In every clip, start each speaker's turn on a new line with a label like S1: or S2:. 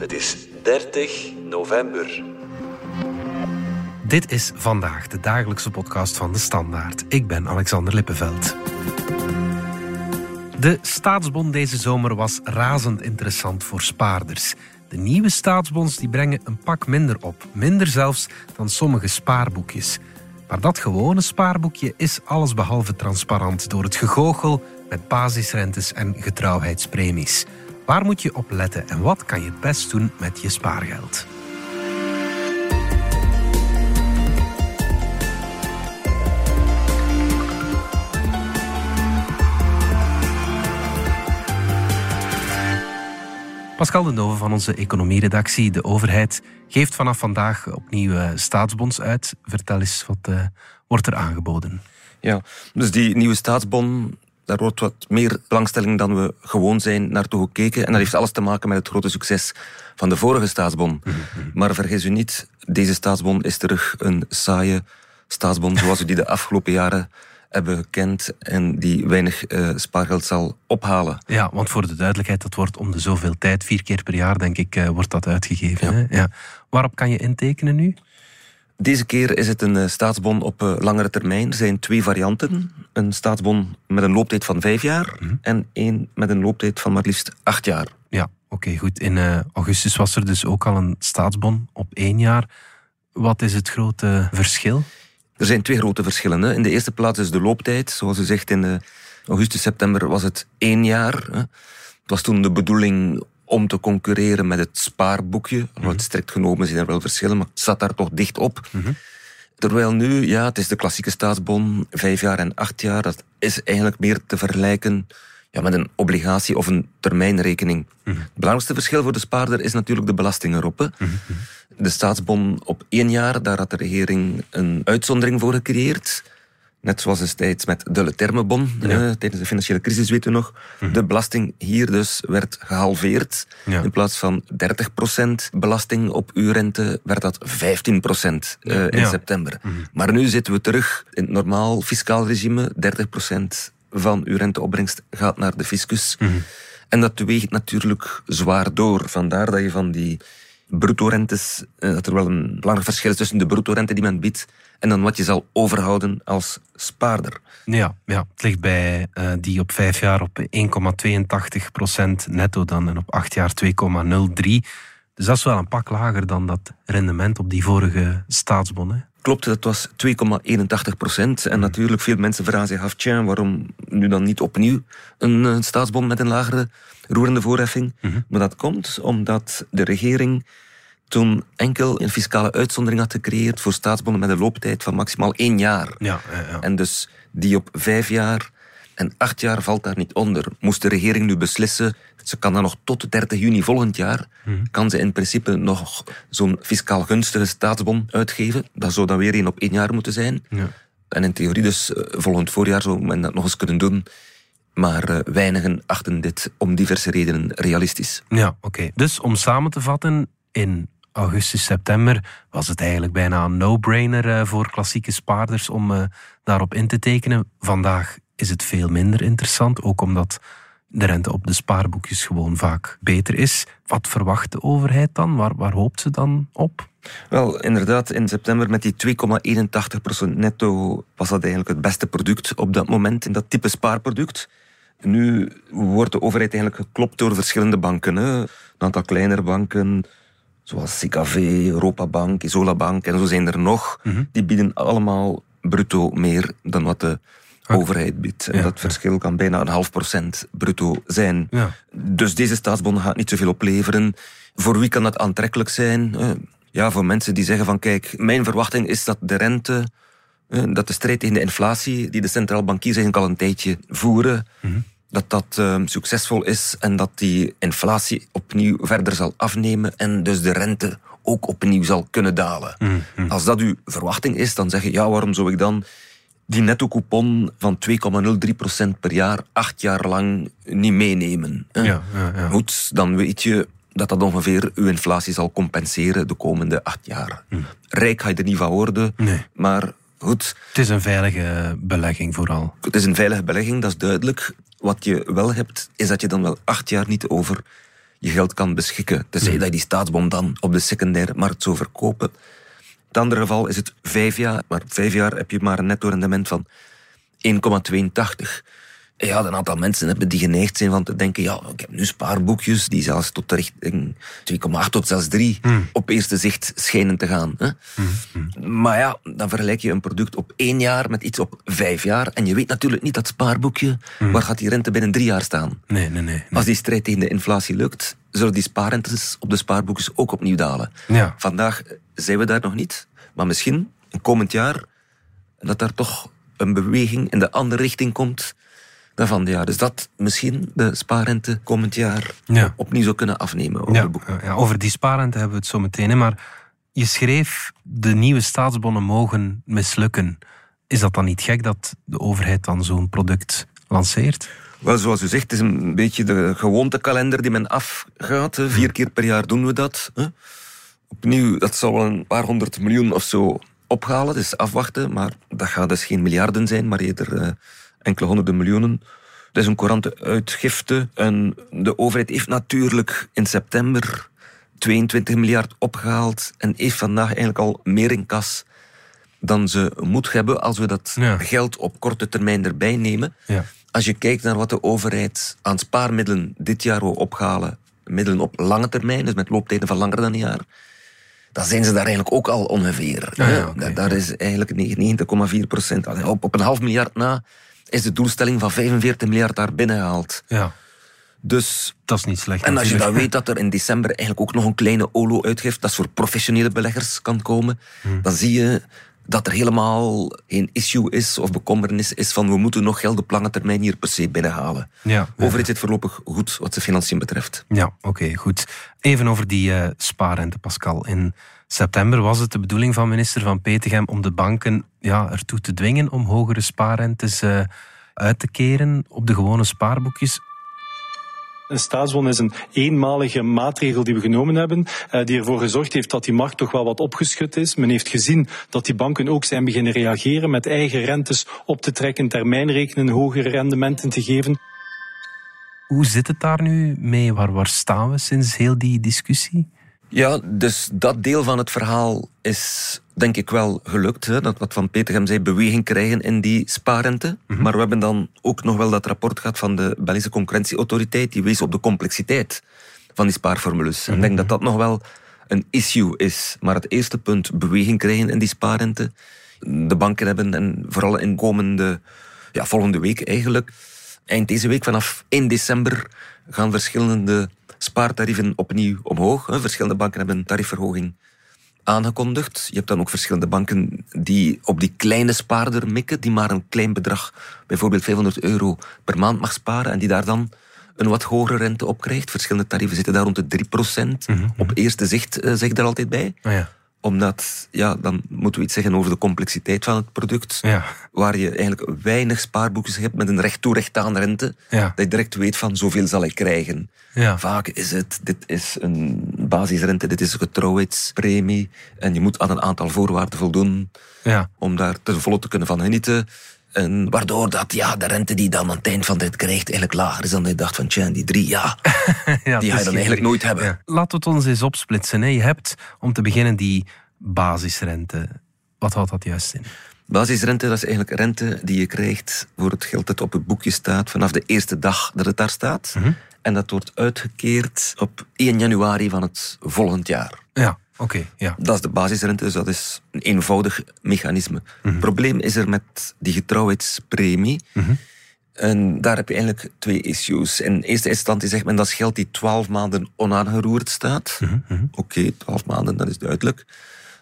S1: Het is 30 november.
S2: Dit is vandaag de dagelijkse podcast van de Standaard. Ik ben Alexander Lippenveld. De staatsbon deze zomer was razend interessant voor spaarders. De nieuwe staatsbons die brengen een pak minder op, minder zelfs dan sommige spaarboekjes. Maar dat gewone spaarboekje is allesbehalve transparant door het gegoochel met basisrentes en getrouwheidspremies. Waar moet je op letten en wat kan je het best doen met je spaargeld? Pascal de Nove van onze economieredactie. De overheid geeft vanaf vandaag opnieuw eh, staatsbonds uit. Vertel eens, wat uh, wordt er aangeboden?
S3: Ja, dus die nieuwe staatsbon, daar wordt wat meer belangstelling dan we gewoon zijn naartoe gekeken. En dat heeft alles te maken met het grote succes van de vorige staatsbon. Mhm. Maar vergis u niet, deze staatsbon is terug een saaie staatsbon zoals we die de afgelopen jaren hebben gekend en die weinig uh, spaargeld zal ophalen.
S2: Ja, want voor de duidelijkheid, dat wordt om de zoveel tijd, vier keer per jaar denk ik, uh, wordt dat uitgegeven. Ja. Hè? Ja. Waarop kan je intekenen nu?
S3: Deze keer is het een uh, staatsbon op langere termijn. Er zijn twee varianten. Een staatsbon met een looptijd van vijf jaar mm -hmm. en één met een looptijd van maar liefst acht jaar.
S2: Ja, oké, goed. In augustus was er dus ook al een staatsbon op één jaar. Wat is het grote verschil?
S3: Er zijn twee grote verschillen. Hè. In de eerste plaats is de looptijd. Zoals u zegt, in augustus, september was het één jaar. Hè. Het was toen de bedoeling om te concurreren met het spaarboekje. Mm -hmm. Strikt genomen zijn er wel verschillen, maar het zat daar toch dicht op. Mm -hmm. Terwijl nu, ja, het is de klassieke staatsbon, vijf jaar en acht jaar. Dat is eigenlijk meer te vergelijken ja, met een obligatie of een termijnrekening. Mm -hmm. Het belangrijkste verschil voor de spaarder is natuurlijk de belasting erop. Hè. De staatsbon op één jaar, daar had de regering een uitzondering voor gecreëerd. Net zoals destijds met de Letermebon, ja. eh, tijdens de financiële crisis, weten we nog. Mm-hmm. De belasting hier dus werd gehalveerd. Ja. In plaats van 30% belasting op uw rente, werd dat 15% uh, in ja. september. Mm-hmm. Maar nu zitten we terug in het normaal fiscaal regime. 30% van uw renteopbrengst gaat naar de fiscus. Mm-hmm. En dat weegt natuurlijk zwaar door. Vandaar dat je van die bruto-rentes, dat er wel een belangrijk verschil is tussen de bruto-rente die men biedt en dan wat je zal overhouden als spaarder.
S2: Ja, ja het ligt bij uh, die op vijf jaar op 1,82% netto dan en op acht jaar 2,03%. Dus dat is wel een pak lager dan dat rendement op die vorige staatsbon. Hè?
S3: Klopt, dat was 2,81 procent. En natuurlijk, veel mensen vragen zich af, tja, waarom nu dan niet opnieuw een, een staatsbon met een lagere roerende voorheffing? Mm -hmm. Maar dat komt omdat de regering toen enkel een fiscale uitzondering had gecreëerd voor staatsbonnen met een looptijd van maximaal één jaar.
S2: Ja, ja, ja.
S3: En dus die op vijf jaar en acht jaar valt daar niet onder. Moest de regering nu beslissen, ze kan dan nog tot 30 juni volgend jaar, hmm. kan ze in principe nog zo'n fiscaal gunstige staatsbon uitgeven. Dat zou dan weer één op één jaar moeten zijn.
S2: Ja.
S3: En in theorie dus volgend voorjaar zou men dat nog eens kunnen doen. Maar uh, weinigen achten dit om diverse redenen realistisch.
S2: Ja, oké. Okay. Dus om samen te vatten, in augustus, september was het eigenlijk bijna een no-brainer uh, voor klassieke spaarders om daarop in te tekenen. Vandaag is het veel minder interessant, ook omdat de rente op de spaarboekjes gewoon vaak beter is. Wat verwacht de overheid dan? Waar, waar hoopt ze dan op?
S3: Wel, inderdaad, in september met die 2,81% netto was dat eigenlijk het beste product op dat moment, in dat type spaarproduct. Nu wordt de overheid eigenlijk geklopt door verschillende banken. Hè. Een aantal kleinere banken, zoals CKV, Europabank, Isolabank en zo zijn er nog. Mm -hmm. Die bieden allemaal bruto meer dan wat de overheid biedt. En ja, dat verschil kan bijna een half procent bruto zijn.
S2: Ja.
S3: Dus deze staatsbon gaat niet zoveel opleveren. Voor wie kan dat aantrekkelijk zijn? Ja, voor mensen die zeggen van kijk, mijn verwachting is dat de rente, dat de strijd tegen de inflatie, die de centraal bankiers eigenlijk al een tijdje voeren, mm -hmm. dat dat uh, succesvol is en dat die inflatie opnieuw verder zal afnemen en dus de rente ook opnieuw zal kunnen dalen.
S2: Mm -hmm.
S3: Als dat uw verwachting is, dan zeg je ja, waarom zou ik dan die netto coupon van 2,03% per jaar acht jaar lang niet meenemen.
S2: Ja, ja, ja.
S3: Goed, dan weet je dat dat ongeveer uw inflatie zal compenseren de komende acht jaar.
S2: Hm.
S3: Rijk ga je er niet van worden,
S2: nee.
S3: maar goed.
S2: Het is een veilige belegging vooral.
S3: Het is een veilige belegging, dat is duidelijk. Wat je wel hebt, is dat je dan wel acht jaar niet over je geld kan beschikken. Tenzij dat je die staatsbon dan op de secundaire markt zou verkopen. Het andere geval is het vijf jaar, maar op vijf jaar heb je maar een netto rendement van 1,82 ja, een aantal mensen hebben die geneigd zijn van te denken, ja, ik heb nu spaarboekjes die zelfs tot de richting 2,8 tot zelfs 3
S2: Hmm.
S3: op eerste zicht schijnen te gaan. Hè? Maar ja, dan vergelijk je een product op één jaar met iets op vijf jaar en je weet natuurlijk niet dat spaarboekje, waar gaat die rente binnen drie jaar staan?
S2: Nee, nee, nee.
S3: Als die strijd tegen de inflatie lukt, zullen die spaarrentes op de spaarboekjes ook opnieuw dalen.
S2: Ja.
S3: Vandaag zijn we daar nog niet, maar misschien een komend jaar dat daar toch een beweging in de andere richting komt van de jaar. Dus dat misschien de spaarrente komend jaar
S2: Ja.
S3: opnieuw zou kunnen afnemen. Over
S2: Ja, ja, over die spaarrente hebben we het zo meteen. Hè, maar je schreef, de nieuwe staatsbonnen mogen mislukken. Is dat dan niet gek dat de overheid dan zo'n product lanceert?
S3: Wel, zoals u zegt, het is een beetje de gewoontekalender die men afgaat. hè. Vier keer per jaar doen we dat. hè. Opnieuw, dat zal wel een paar honderd miljoen of zo ophalen. Dus afwachten, maar dat gaat dus geen miljarden zijn, maar eerder eh, enkele honderden miljoenen. Dat is een courante uitgifte. En de overheid heeft natuurlijk in september 22 miljard opgehaald en heeft vandaag eigenlijk al meer in kas dan ze moet hebben als we dat
S2: Ja.
S3: geld op korte termijn erbij nemen.
S2: Ja.
S3: Als je kijkt naar wat de overheid aan spaarmiddelen dit jaar wil ophalen, middelen op lange termijn, dus met looptijden van langer dan een jaar, dan zijn ze daar eigenlijk ook al ongeveer.
S2: Ja,
S3: hè.
S2: ja,
S3: Daar- Daar is eigenlijk 90,4 procent. Op, op een half miljard na is de doelstelling van 45 miljard daar binnengehaald.
S2: ja,
S3: Dus
S2: dat is niet slecht.
S3: en als je dan weet dat er in december eigenlijk ook nog een kleine OLO-uitgift, dat is voor professionele beleggers kan komen,
S2: Hmm.
S3: dan zie je dat er helemaal geen issue is of bekommernis is van we moeten nog geld op lange termijn hier per se binnenhalen.
S2: Ja,
S3: overheid zit voorlopig goed wat de financiën betreft.
S2: Ja, oké, goed. Even over die eh, spaarrente, Pascal. In september was het de bedoeling van minister Van Petegem om de banken ja, ertoe te dwingen om hogere spaarrentes eh, uit te keren op de gewone spaarboekjes.
S4: Een staatsbon is een eenmalige maatregel die we genomen hebben, eh, die ervoor gezorgd heeft dat die markt toch wel wat opgeschud is. Men heeft gezien dat die banken ook zijn beginnen reageren met eigen rentes op te trekken, termijnrekenen, hogere rendementen te geven.
S2: Hoe zit het daar nu mee? Waar, waar staan we sinds heel die discussie?
S3: Ja, dus dat deel van het verhaal is denk ik wel gelukt. Hè? Dat wat Van Petegem zei, beweging krijgen in die spaarrente. Maar we hebben dan ook nog wel dat rapport gehad van de Belgische concurrentieautoriteit. Die wees op de complexiteit van die spaarformules. En ik denk dat dat nog wel een issue is. Maar het eerste punt, beweging krijgen in die spaarrente. De banken hebben, en vooral in komende, ja, volgende week eigenlijk, eind deze week vanaf 1 december gaan verschillende spaartarieven opnieuw omhoog. Verschillende banken hebben een tariefverhoging aangekondigd. Je hebt dan ook verschillende banken die op die kleine spaarder mikken, die maar een klein bedrag, bijvoorbeeld 500 euro per maand mag sparen en die daar dan een wat hogere rente op krijgt. Verschillende tarieven zitten daar rond de 3%. Op eerste zicht eh, zeg ik daar altijd bij.
S2: Ah ja.
S3: Omdat, ja, dan moeten we iets zeggen over de complexiteit van het product.
S2: Ja.
S3: Waar je eigenlijk weinig spaarboekjes hebt met een recht toe recht aan rente.
S2: Ja.
S3: Dat je direct weet van zoveel zal ik krijgen.
S2: Ja.
S3: Vaak is het, dit is een basisrente, dit is een getrouwheidspremie. En je moet aan een aantal voorwaarden voldoen
S2: Ja.
S3: om daar ten volle te kunnen van genieten. En waardoor dat, ja, de rente die dan aan het eind van dit krijgt eigenlijk lager is dan je dacht van, tja, die drie, ja,
S2: ja
S3: die ga je dan eigenlijk nooit hebben.
S2: Ja. Laten we het ons eens opsplitsen. Hè. Je hebt om te beginnen die basisrente. Wat houdt dat juist in?
S3: Basisrente, dat is eigenlijk rente die je krijgt voor het geld dat op het boekje staat vanaf de eerste dag dat het daar staat. En dat wordt uitgekeerd op 1 januari van het volgend jaar.
S2: Ja, oké. ja.
S3: Dat is de basisrente, dus dat is een eenvoudig mechanisme. Het probleem is er met die getrouwheidspremie. En daar heb je eigenlijk twee issues. In eerste instantie zegt men dat is geld die 12 maanden onaangeroerd staat. Oké, 12 maanden, dat is duidelijk.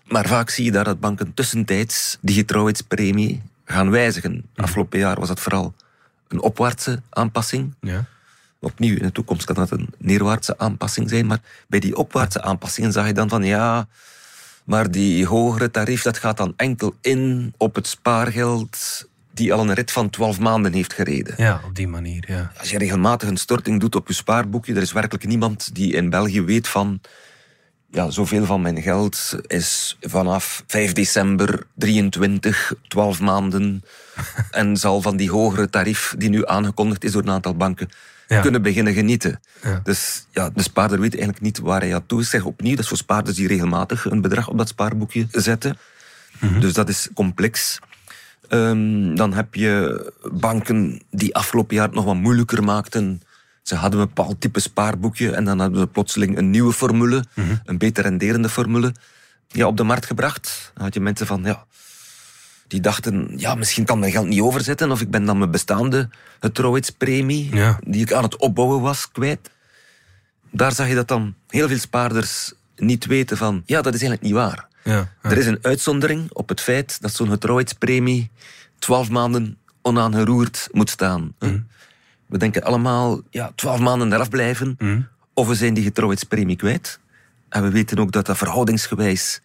S3: Maar vaak zie je daar dat banken tussentijds die getrouwheidspremie gaan wijzigen. Afgelopen jaar was dat vooral een opwaartse aanpassing.
S2: ja.
S3: Opnieuw, in de toekomst kan dat een neerwaartse aanpassing zijn. Maar bij die opwaartse aanpassingen zag je dan van ja, maar die hogere tarief dat gaat dan enkel in op het spaargeld die al een rit van 12 maanden heeft gereden.
S2: Ja, op die manier. Ja.
S3: Als je regelmatig een storting doet op je spaarboekje, er is werkelijk niemand die in België weet van ja, zoveel van mijn geld is vanaf 5 december 23, 12 maanden en zal van die hogere tarief die nu aangekondigd is door een aantal banken
S2: Ja.
S3: kunnen beginnen genieten.
S2: Ja.
S3: Dus ja, de spaarder weet eigenlijk niet waar hij aan toe is. Zeg opnieuw, dat is voor spaarders die regelmatig een bedrag op dat spaarboekje zetten.
S2: Mhm.
S3: Dus dat is complex. Ehm, dan heb je banken die afgelopen jaar het nog wat moeilijker maakten. Ze hadden een bepaald type spaarboekje en dan hadden ze plotseling een nieuwe formule,
S2: Mhm.
S3: een beter renderende formule, ja, op de markt gebracht. Dan had je mensen van, ja, die dachten, ja, misschien kan mijn geld niet overzetten of ik ben dan mijn bestaande getrouwheidspremie,
S2: Ja.
S3: die ik aan het opbouwen was, kwijt. Daar zag je dat dan heel veel spaarders niet weten van, ja, dat is eigenlijk niet waar.
S2: Ja, ja.
S3: Er is een uitzondering op het feit dat zo'n getrouwheidspremie twaalf maanden onaangeroerd moet staan.
S2: Mhm.
S3: We denken allemaal, ja, twaalf maanden eraf blijven,
S2: Mhm.
S3: of we zijn die getrouwheidspremie kwijt. En we weten ook dat dat verhoudingsgewijs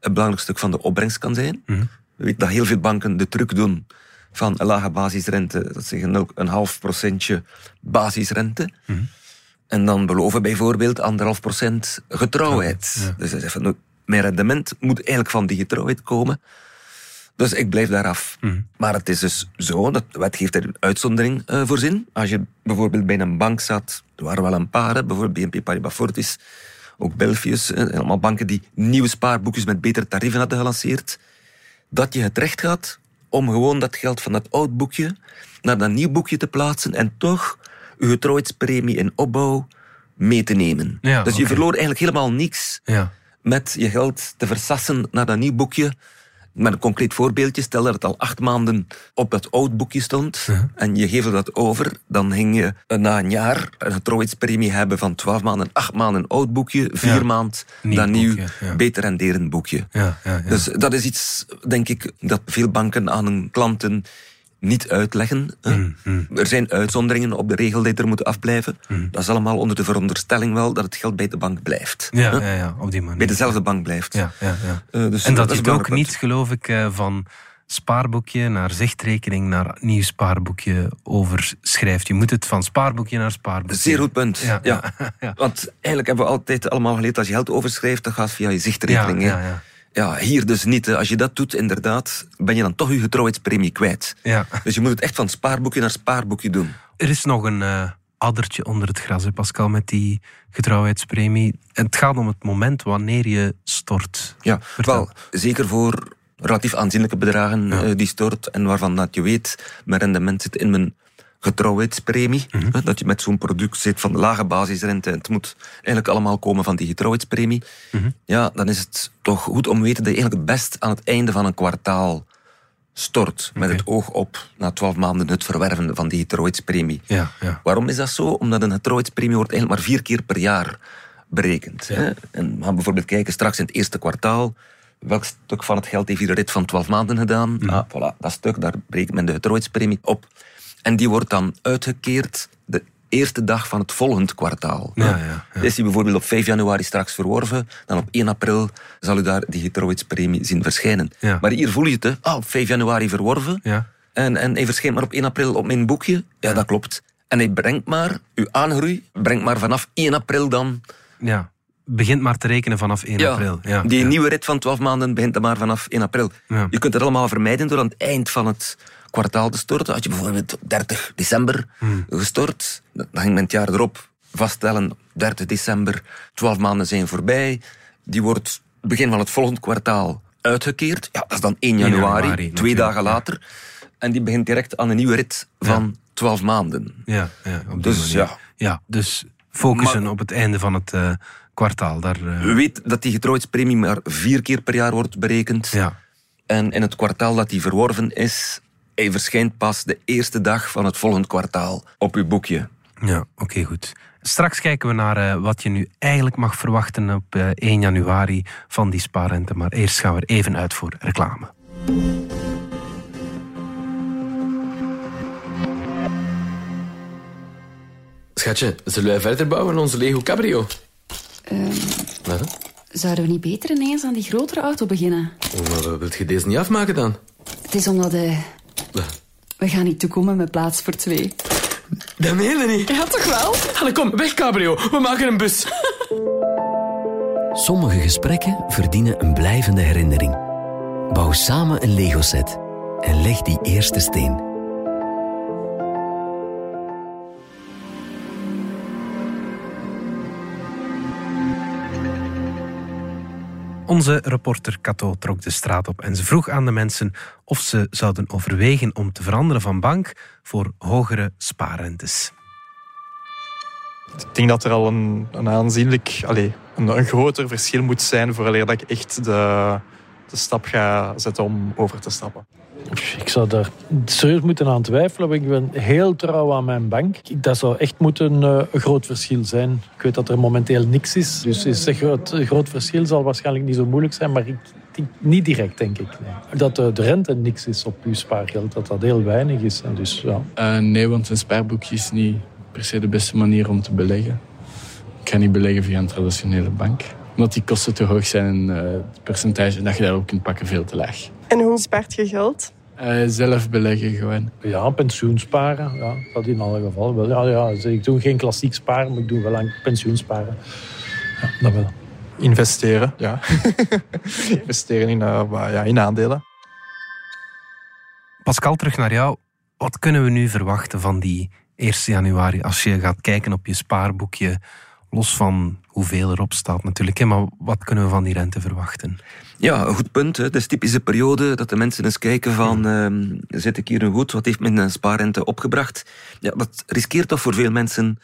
S3: een belangrijk stuk van de opbrengst kan zijn.
S2: Mhm.
S3: We weten dat heel veel banken de truc doen van een lage basisrente, dat zeggen ook een half procentje basisrente.
S2: Mhm.
S3: En dan beloven bijvoorbeeld anderhalf procent getrouwheid.
S2: Ja.
S3: Dus nou, mijn rendement moet eigenlijk van die getrouwheid komen. Dus ik blijf daaraf.
S2: Mhm.
S3: Maar het is dus zo, dat de wet geeft er een uitzondering eh, voor zin. Als je bijvoorbeeld bij een bank zat, er waren wel een paar, hè, bijvoorbeeld BNP Paribas Fortis, ook Belfius, eh, allemaal banken die nieuwe spaarboekjes met betere tarieven hadden gelanceerd, dat je het recht had om gewoon dat geld van dat oud boekje naar dat nieuw boekje te plaatsen en toch je getrouwheidspremie in opbouw mee te nemen.
S2: Ja,
S3: dus je verloor eigenlijk helemaal niks
S2: Ja.
S3: met je geld te versassen naar dat nieuw boekje. Met een concreet voorbeeldje, stel dat het al acht maanden op dat oud boekje stond en je geeft dat over, dan ging je eh, na een jaar een getrouwheidspremie hebben van twaalf maanden, acht maanden oud boekje, vier
S2: Ja.
S3: maand
S2: Nieuw
S3: dat nieuw,
S2: boekje, ja.
S3: beter renderend boekje.
S2: Ja.
S3: Dus dat is iets, denk ik, dat veel banken aan hun klanten niet uitleggen. hè.
S2: Mm,
S3: Er zijn uitzonderingen op de regel die er moeten afblijven.
S2: Mm.
S3: Dat is allemaal onder de veronderstelling wel dat het geld bij de bank blijft.
S2: ja, ja, ja, op die manier.
S3: Bij dezelfde bank blijft.
S2: Ja, ja, ja.
S3: Eh, dus
S2: en dat,
S3: is
S2: ook niet, geloof ik, eh, van spaarboekje naar zichtrekening naar nieuw spaarboekje overschrijft. Je moet het van spaarboekje naar spaarboekje.
S3: Zeer goed punt.
S2: Ja,
S3: Ja,
S2: ja, ja.
S3: Want eigenlijk hebben we altijd allemaal geleerd, als je geld overschrijft, dan gaat via je zichtrekening.
S2: Ja. Ja,
S3: hier dus niet. hè. Als je dat doet, inderdaad, ben je dan toch je getrouwheidspremie kwijt.
S2: Ja.
S3: Dus je moet het echt van spaarboekje naar spaarboekje doen.
S2: Er is nog een eh, addertje onder het gras, hè, Pascal, met die getrouwheidspremie. Het gaat om het moment wanneer je stort.
S3: Ja,
S2: Vertel.
S3: wel, zeker voor relatief aanzienlijke bedragen
S2: Ja.
S3: eh, die stort en waarvan dat je weet, mijn rendement zit in mijn getrouwheidspremie.
S2: Mhm.
S3: hè, Dat je met zo'n product zit van lage basisrente en het moet eigenlijk allemaal komen van die getrouwheidspremie.
S2: Mhm.
S3: Ja, dan is het toch goed om te weten dat je eigenlijk het best aan het einde van een kwartaal stort. Met het oog op na twaalf maanden het verwerven van die getrouwheidspremie.
S2: Ja, ja.
S3: Waarom is dat zo? Omdat een getrouwheidspremie wordt eigenlijk maar vier keer per jaar berekend. Hè? En we gaan bijvoorbeeld kijken straks in het eerste kwartaal. Welk stuk van het geld heeft iedere rit van 12 maanden gedaan? Ah, voilà, dat stuk, daar berekent men de getrouwheidspremie op. En die wordt dan uitgekeerd de eerste dag van het volgend kwartaal.
S2: Ja, ja, ja.
S3: Is die bijvoorbeeld op 5 januari straks verworven, dan op 1 april zal u daar die getrouwheidspremie zien verschijnen. Maar hier voel je het, hè? Ah, op 5 januari verworven.
S2: Ja.
S3: En, en hij verschijnt maar op 1 april op mijn boekje. Ja, dat klopt. En hij brengt maar, uw aangroei, brengt maar vanaf 1 april dan...
S2: ja. Begint maar te rekenen vanaf 1 april. Ja,
S3: die nieuwe rit van 12 maanden begint dan maar vanaf 1 april. Je kunt het allemaal vermijden door aan het eind van het kwartaal te storten. Als je bijvoorbeeld op 30 december
S2: Hmm.
S3: gestort, dan ging men het jaar erop vaststellen, 30 december, 12 maanden zijn voorbij. Die wordt begin van het volgende kwartaal uitgekeerd. Ja, dat is dan 1 januari,
S2: januari,
S3: twee dagen
S2: ja.
S3: later. En die begint direct aan een nieuwe rit van 12 maanden.
S2: Ja, ja, op die
S3: Dus,
S2: manier.
S3: ja.
S2: ja. Dus focussen
S3: Maar-
S2: op het einde van het eh, kwartaal. Daar, eh,
S3: We weten dat die getrouwheidspremie maar vier keer per jaar wordt berekend.
S2: ja.
S3: En in het kwartaal dat die verworven is, hij verschijnt pas de eerste dag van het volgende kwartaal op uw boekje.
S2: Ja, oké, goed. Straks kijken we naar eh, wat je nu eigenlijk mag verwachten op eh, 1 januari van die spaarrente. Maar eerst gaan we er even uit voor reclame.
S5: Schatje, zullen wij verder bouwen aan onze Lego Cabrio?
S6: Ehm,
S5: Wat? hè?
S6: zouden we niet beter ineens aan die grotere auto beginnen?
S5: Oh, maar wilt je deze niet afmaken dan?
S6: Het is omdat hij... We gaan niet toekomen met plaats voor twee.
S5: Dat meen je niet.
S6: Ja, toch wel?
S5: Allee, kom, weg Cabrio. We maken een bus.
S7: Sommige gesprekken verdienen een blijvende herinnering. Bouw samen een Lego-set en leg die eerste steen.
S2: Onze reporter Cato trok de straat op en ze vroeg aan de mensen of ze zouden overwegen om te veranderen van bank voor hogere spaarrentes.
S8: Ik denk dat er al een, een aanzienlijk, allez, een, groter verschil moet zijn vooraleer dat ik echt de, de stap ga zetten om over te stappen.
S9: Ik zou daar serieus moeten aan twijfelen. want Ik ben heel trouw aan mijn bank. Dat zou echt moeten eh, een groot verschil zijn. Ik weet dat er momenteel niks is. Dus is een groot, een groot verschil zal waarschijnlijk niet zo moeilijk zijn. Maar ik denk niet direct, denk ik. Nee. Dat de, de rente niks is op uw spaargeld. Dat dat heel weinig is. En dus, ja.
S10: Uh, nee, want een spaarboekje is niet per se de beste manier om te beleggen. Ik ga niet beleggen via een traditionele bank. Omdat die kosten te hoog zijn en uh, het percentage dat je daarop kunt pakken veel te laag.
S11: En hoe spaart je geld?
S10: Uh, zelf beleggen gewoon.
S9: Ja, pensioen sparen. Ja, dat in alle geval wel. Ja, ja, dus ik doe geen klassiek sparen, maar ik doe wel aan pensioen sparen. Ja, dat wel.
S8: Investeren, ja. Investeren in, uh, ja, in aandelen.
S2: Pascal, terug naar jou. Wat kunnen we nu verwachten van die 1 januari als je gaat kijken op je spaarboekje? Los van hoeveel erop staat natuurlijk. Maar wat kunnen we van die rente verwachten?
S3: Ja, een goed punt. Het is typische periode dat de mensen eens kijken van... Uh, zit ik hier nu goed? Wat heeft mijn spaarrente opgebracht? Ja, dat riskeert toch voor veel mensen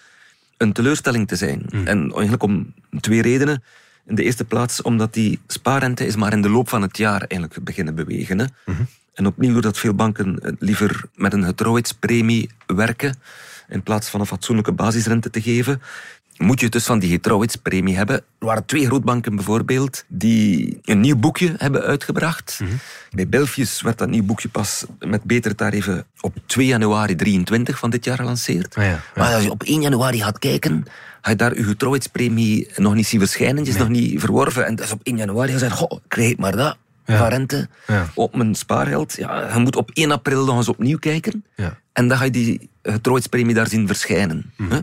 S3: een teleurstelling te zijn. Mm. En eigenlijk om twee redenen. In de eerste plaats omdat die spaarrente is maar in de loop van het jaar eigenlijk beginnen bewegen. Hè. Mm -hmm. En opnieuw doordat veel banken liever met een getrouwheidspremie werken in plaats van een fatsoenlijke basisrente te geven, moet je dus van die getrouwheidspremie hebben. Er waren twee grootbanken bijvoorbeeld die een nieuw boekje hebben uitgebracht. Mm -hmm. Bij Belfius werd dat nieuw boekje pas met betere tarieven op 2 januari 23 van dit jaar gelanceerd.
S2: Ah ja, ja.
S3: Maar als je op 1 januari gaat kijken, ga je daar je getrouwheidspremie nog niet zien verschijnen. Die is nee. nog niet verworven. En dus op 1 januari zeggen goh, krijg maar dat. Ja. Van rente
S2: ja.
S3: op mijn spaargeld. Ja, je moet op 1 april nog eens opnieuw kijken.
S2: Ja.
S3: En dan ga je die getrouwheidspremie daar zien verschijnen.
S2: Mhm.
S3: Mm.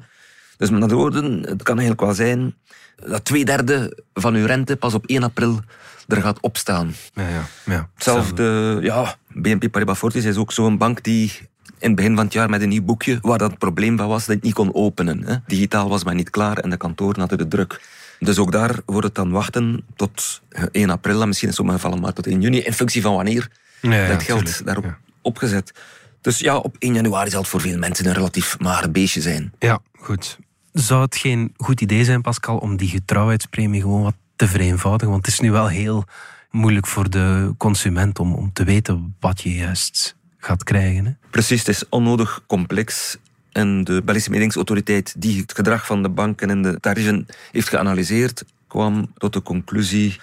S3: Dus met andere woorden, het kan eigenlijk wel zijn dat twee derde van uw rente pas op 1 april er gaat opstaan.
S2: Ja, ja, ja.
S3: Hetzelfde, ja, BNP Paribas Fortis is ook zo'n bank die in het begin van het jaar met een nieuw boekje, waar dat het probleem van was dat het niet kon openen. Hè. Digitaal was maar niet klaar en de kantoren hadden de druk. Dus ook daar wordt het dan wachten tot 1 april en misschien in sommige gevallen maar tot 1 juni, in functie van wanneer
S2: ja,
S3: dat geld
S2: tuurlijk.
S3: daarop opgezet. Dus ja, op 1 januari zal het voor veel mensen een relatief mager beestje zijn.
S2: Ja, goed. Zou het geen goed idee zijn, Pascal, om die getrouwheidspremie gewoon wat te vereenvoudigen? Want het is nu wel heel moeilijk voor de consument om, om te weten wat je juist gaat krijgen. Hè?
S3: Precies, het is onnodig complex. En de Belgische mededingsautoriteit die het gedrag van de banken en de tarieven heeft geanalyseerd, kwam tot de conclusie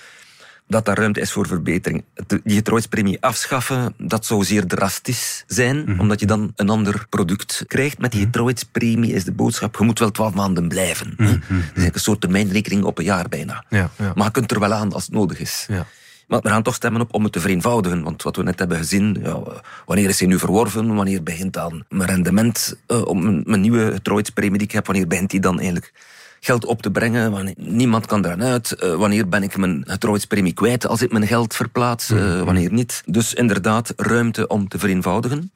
S3: dat daar ruimte is voor verbetering. Die getrouwheidspremie afschaffen, dat zou zeer drastisch zijn,
S2: Mhm.
S3: omdat je dan een ander product krijgt. Met die getrouwheidspremie is de boodschap, je moet wel twaalf maanden blijven.
S2: Mhm.
S3: Dat is eigenlijk een soort termijnrekening op een jaar bijna.
S2: Ja, ja.
S3: Maar je kunt er wel aan als het nodig is.
S2: Ja.
S3: Maar we gaan toch stemmen op om het te vereenvoudigen. Want wat we net hebben gezien, ja, wanneer is hij nu verworven? Wanneer begint dan mijn rendement eh, op mijn, mijn nieuwe getrouwheidspremie die ik heb? Wanneer begint die dan eigenlijk geld op te brengen? Wanneer, niemand kan eraan uit. Eh, wanneer ben ik mijn getrouwheidspremie kwijt als ik mijn geld verplaats? Eh, wanneer niet? Dus inderdaad, ruimte om te vereenvoudigen.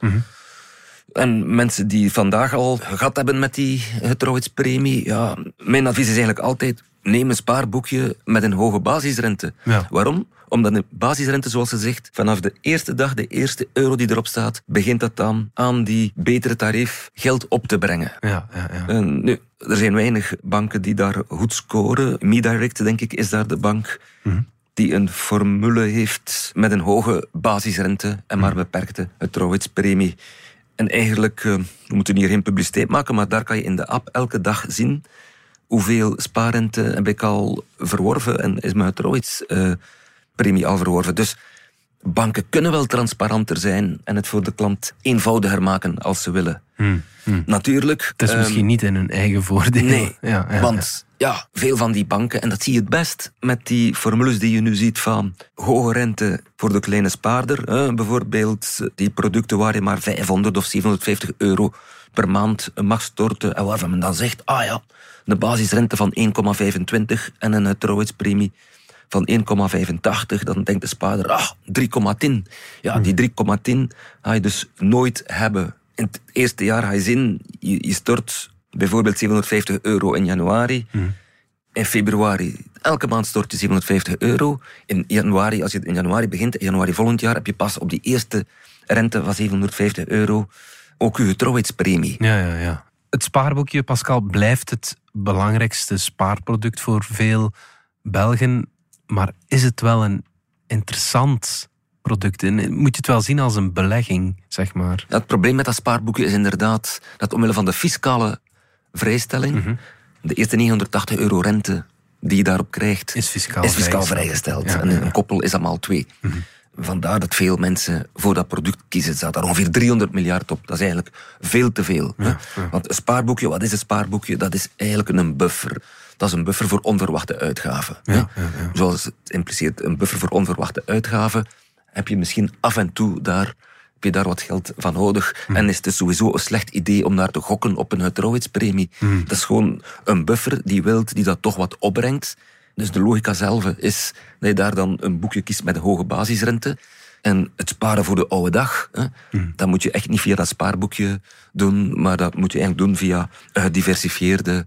S3: En mensen die vandaag al gehad hebben met die getrouwheidspremie, ja, mijn advies is eigenlijk altijd: neem een spaarboekje met een hoge basisrente.
S2: Ja.
S3: Waarom? Omdat een basisrente, zoals ze zegt, vanaf de eerste dag, de eerste euro die erop staat, begint dat dan aan die betere tarief geld op te brengen.
S2: Ja, ja, ja.
S3: En nu, er zijn weinig banken die daar goed scoren. MeDirect, denk ik, is daar de bank die een formule heeft met een hoge basisrente en maar beperkte getrouwheidspremie. En eigenlijk, eh, we moeten hier geen publiciteit maken, maar daar kan je in de app elke dag zien hoeveel spaarrente heb ik al verworven en is mijn getrouwheidspremie al verworven. Dus banken kunnen wel transparanter zijn en het voor de klant eenvoudiger maken als ze willen. Natuurlijk.
S2: Het is
S3: ehm,
S2: misschien niet in hun eigen voordeel.
S3: Nee,
S2: ja, ja,
S3: want ja. veel van die banken, en dat zie je het best met die formules die je nu ziet van hoge rente voor de kleine spaarder. Hè, bijvoorbeeld die producten waar je maar 500 of 750 euro per maand mag storten. En waarvan men dan zegt, ah ja, een basisrente van 1,25 en een trouwheidspremie van 1,85, dan denkt de spaarder, ah, 3,10. Ja, die 3,10 ga je dus nooit hebben. In het eerste jaar ga je zien, je, je stort bijvoorbeeld 750 euro in januari. In februari Elke maand stort je 750 euro. In januari, als je in januari begint, in januari volgend jaar, heb je pas op die eerste rente van 750 euro ook je getrouwheidspremie.
S2: Ja, ja, ja. Het spaarboekje, Pascal, blijft het belangrijkste spaarproduct voor veel Belgen. Maar is het wel een interessant product? En Moet je het wel zien als een belegging, zeg maar?
S3: Ja, het probleem met dat spaarboekje is inderdaad dat omwille van de fiscale vrijstelling,
S2: Mhm.
S3: de eerste 980 euro rente die je daarop krijgt,
S2: Is fiscaal
S3: is fiscaal
S2: vrijgesteld. Ja,
S3: en
S2: ja.
S3: een koppel is dat maal twee.
S2: Mhm.
S3: Vandaar dat veel mensen voor dat product kiezen. Er staat daar ongeveer 300 miljard op. Dat is eigenlijk veel te veel. Want een spaarboekje, wat is een spaarboekje? Dat is eigenlijk een buffer. Dat is een buffer voor onverwachte uitgaven. Zoals het impliceert, een buffer voor onverwachte uitgaven. Heb je misschien af en toe daar, heb je daar wat geld van nodig. En is het sowieso een slecht idee om daar te gokken op een getrouwheidspremie. Dat is gewoon een buffer die wilt, die dat toch wat opbrengt. Dus de logica zelf is dat je daar dan een boekje kiest met een hoge basisrente. En het sparen voor de oude dag, hè, dat moet je echt niet via dat spaarboekje doen, maar dat moet je eigenlijk doen via een gediversifieerde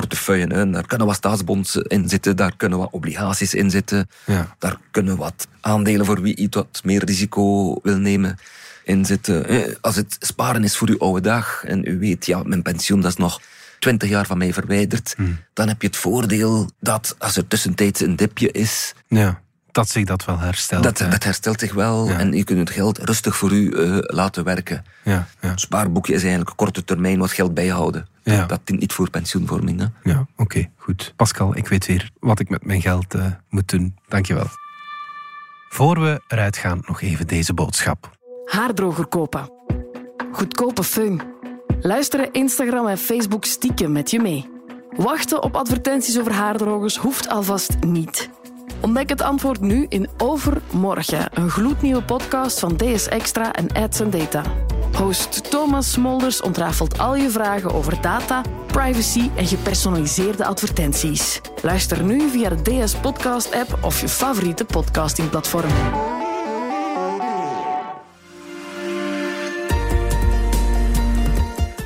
S3: portefeuille. Hè. Daar kunnen wat staatsbonds in zitten, daar kunnen wat obligaties in zitten,
S2: Ja.
S3: daar kunnen wat aandelen voor wie iets wat meer risico wil nemen in zitten. hè. Als het sparen is voor uw oude dag en u weet, ja, mijn pensioen dat is nog 20 jaar van mij verwijderd, dan heb je het voordeel dat als er tussentijds een dipje is,
S2: Ja, dat zich dat wel herstelt.
S3: dat, herstelt zich wel
S2: Ja.
S3: en je kunt het geld rustig voor u eh, laten werken.
S2: Ja, ja.
S3: Een spaarboekje is eigenlijk korte termijn wat geld bijhouden.
S2: Ja.
S3: Dat, dient niet voor pensioenvorming. Hè?
S2: Ja, oké, goed. Pascal, ik weet weer wat ik met mijn geld eh, moet doen. Dankjewel. Voor we eruit gaan, nog even deze boodschap.
S11: Haardroger kopen. Goedkope fun. Luisteren Instagram en Facebook stiekem met je mee. Wachten op advertenties over haardrogers hoeft alvast niet. Ontdek het antwoord nu in Overmorgen, een gloednieuwe podcast van DS Extra en Ads Data. Host Thomas Smolders ontrafelt al je vragen over data, privacy en gepersonaliseerde advertenties. Luister nu via de DS Podcast app of je favoriete podcastingplatform.